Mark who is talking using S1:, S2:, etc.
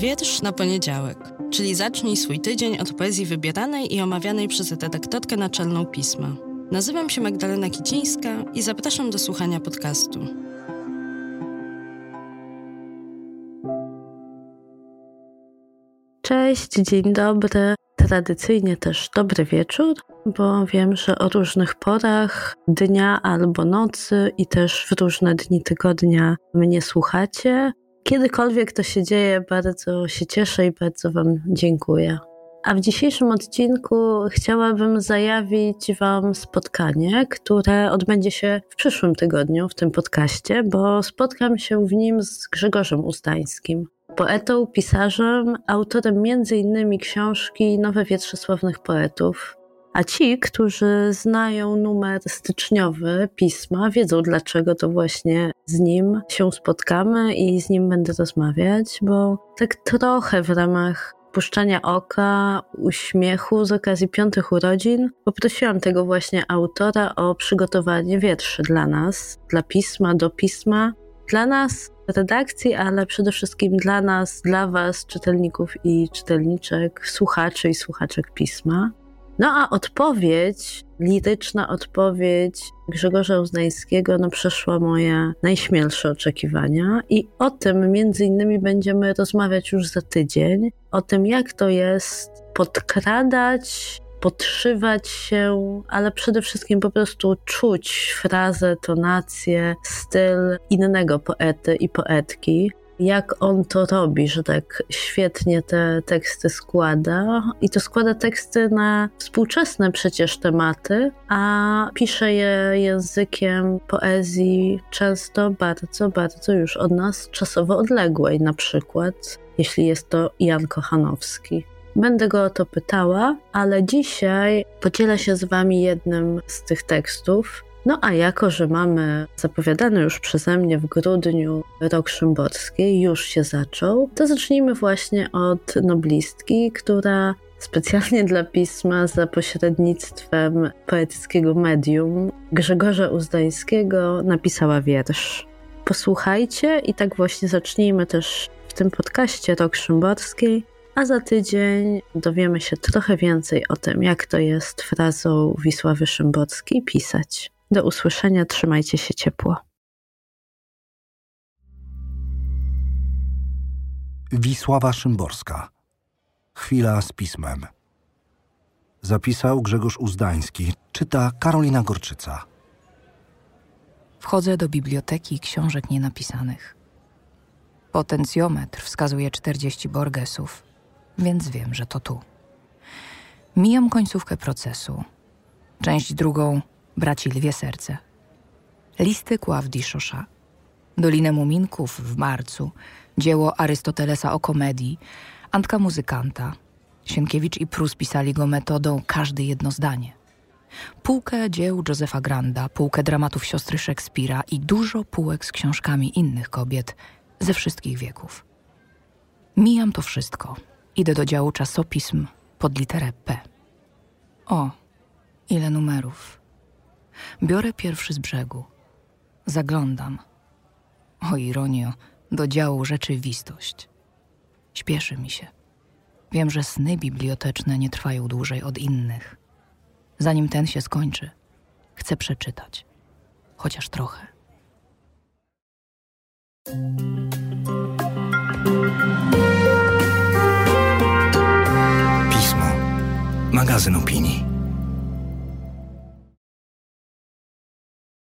S1: Wiersz na poniedziałek, czyli zacznij swój tydzień od poezji wybieranej i omawianej przez redaktorkę naczelną pisma. Nazywam się Magdalena Kicińska i zapraszam do słuchania podcastu.
S2: Cześć, dzień dobry. Tradycyjnie też dobry wieczór, bo wiem, że o różnych porach dnia albo nocy i też w różne dni tygodnia mnie słuchacie. Kiedykolwiek to się dzieje, bardzo się cieszę i bardzo Wam dziękuję. A w dzisiejszym odcinku chciałabym zajawić Wam spotkanie, które odbędzie się w przyszłym tygodniu w tym podcaście, bo spotkam się w nim z Grzegorzem Ustańskim, poetą, pisarzem, autorem m.in. książki Nowe wietrze sławnych poetów, a ci, którzy znają numer styczniowy pisma, wiedzą dlaczego to właśnie z nim się spotkamy i z nim będę rozmawiać, bo tak trochę w ramach puszczania oka, uśmiechu z okazji piątych urodzin poprosiłam tego właśnie autora o przygotowanie wierszy dla nas, dla pisma, do pisma, dla nas, redakcji, ale przede wszystkim dla nas, dla Was, czytelników i czytelniczek, słuchaczy i słuchaczek pisma. No a odpowiedź, liryczna odpowiedź Grzegorza Uznańskiego no, przeszła moje najśmielsze oczekiwania i o tym między innymi będziemy rozmawiać już za tydzień, o tym jak to jest podkradać, podszywać się, ale przede wszystkim po prostu czuć frazę, tonację, styl innego poety i poetki jak on to robi, że tak świetnie te teksty składa. I to składa teksty na współczesne przecież tematy, a pisze je językiem poezji często bardzo, bardzo już od nas czasowo odległej, na przykład jeśli jest to Jan Kochanowski. Będę go o to pytała, ale dzisiaj podzielę się z Wami jednym z tych tekstów, no a jako, że mamy zapowiadany już przeze mnie w grudniu rok Szymborskiej, już się zaczął, to zacznijmy właśnie od noblistki, która specjalnie dla pisma za pośrednictwem poetyckiego medium Grzegorza Uzdańskiego napisała wiersz. Posłuchajcie i tak właśnie zacznijmy też w tym podcaście Rok Szymborskiej, a za tydzień dowiemy się trochę więcej o tym, jak to jest frazą Wisławy Szymborskiej pisać. Do usłyszenia, trzymajcie się ciepło.
S3: Wisława Szymborska. Chwila z pismem. Zapisał Grzegorz Uzdański, czyta Karolina Gorczyca.
S4: Wchodzę do biblioteki książek nienapisanych. Potencjometr wskazuje 40 Borgesów, więc wiem, że to tu. Mijam końcówkę procesu. Część drugą braci Lwie Serce. Listy Kławdi Szosza. Dolinę Muminków w marcu. Dzieło Arystotelesa o komedii. Antka Muzykanta. Sienkiewicz i Prus pisali go metodą każdy jedno zdanie. Półkę dzieł Józefa Granda, półkę dramatów siostry Szekspira i dużo półek z książkami innych kobiet ze wszystkich wieków. Mijam to wszystko. Idę do działu czasopism pod literę P. O, ile numerów. Biorę pierwszy z brzegu. Zaglądam. O ironio, do działu rzeczywistość. Śpieszy mi się. Wiem, że sny biblioteczne nie trwają dłużej od innych. Zanim ten się skończy, chcę przeczytać. Chociaż trochę.
S3: Pismo. Magazyn opinii.